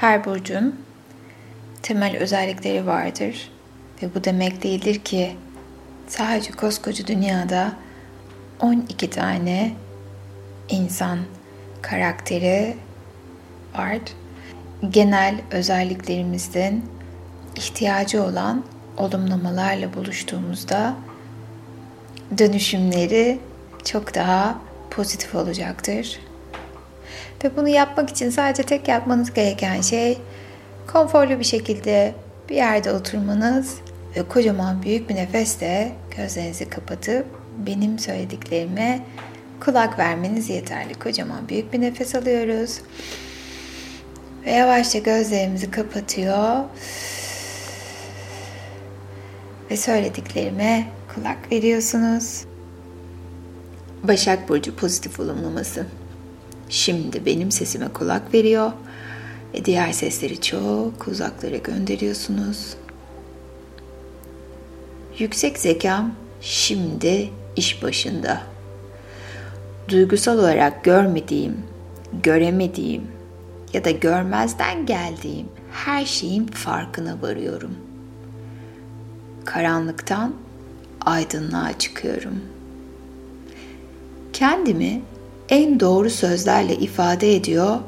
Her burcun temel özellikleri vardır ve bu demek değildir ki sadece koskoca dünyada 12 tane insan karakteri var. Genel özelliklerimizden ihtiyacı olan olumlamalarla buluştuğumuzda dönüşümleri çok daha pozitif olacaktır. Ve bunu yapmak için sadece tek yapmanız gereken şey konforlu bir şekilde bir yerde oturmanız ve kocaman büyük bir nefesle gözlerinizi kapatıp benim söylediklerime kulak vermeniz yeterli. Kocaman büyük bir nefes alıyoruz. Ve yavaşça gözlerimizi kapatıyor. Ve söylediklerime kulak veriyorsunuz. Başak Burcu pozitif olumlaması. Şimdi benim sesime kulak veriyor ve diğer sesleri çok uzaklara gönderiyorsunuz. Yüksek zekam şimdi iş başında. Duygusal olarak görmediğim, göremediğim ya da görmezden geldiğim her şeyin farkına varıyorum. Karanlıktan aydınlığa çıkıyorum. Kendimi en doğru sözlerle ifade ediyor,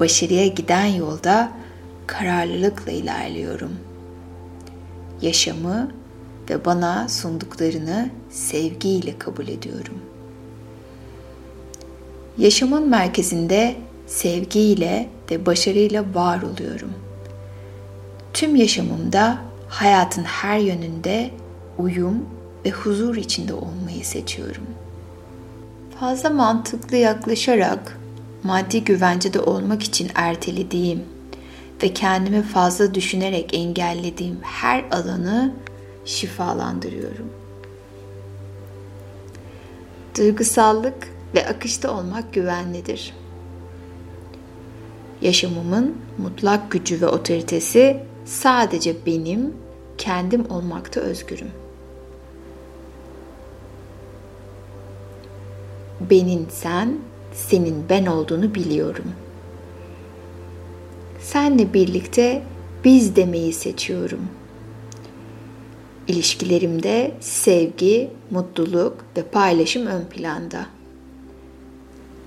başarıya giden yolda kararlılıkla ilerliyorum. Yaşamı ve bana sunduklarını sevgiyle kabul ediyorum. Yaşamın merkezinde sevgiyle ve başarıyla var oluyorum. Tüm yaşamımda hayatın her yönünde uyum ve huzur içinde olmayı seçiyorum. Fazla mantıklı yaklaşarak maddi güvencede olmak için ertelediğim ve kendimi fazla düşünerek engellediğim her alanı şifalandırıyorum. Duygusallık ve akışta olmak güvenlidir. Yaşamımın mutlak gücü ve otoritesi sadece benim kendim olmakta özgürüm. Benin sen, senin ben olduğunu biliyorum. Senle birlikte biz demeyi seçiyorum.'' İlişkilerimde sevgi, mutluluk ve paylaşım ön planda.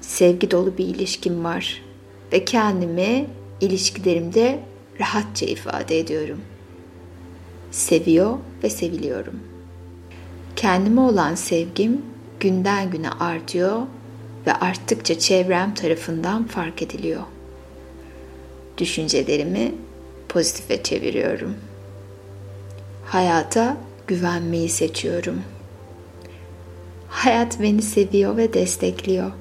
Sevgi dolu bir ilişkim var ve kendimi ilişkilerimde rahatça ifade ediyorum. Seviyor ve seviliyorum. Kendime olan sevgim günden güne artıyor ve arttıkça çevrem tarafından fark ediliyor. Düşüncelerimi pozitife çeviriyorum.'' Hayata güvenmeyi seçiyorum. Hayat beni seviyor ve destekliyor.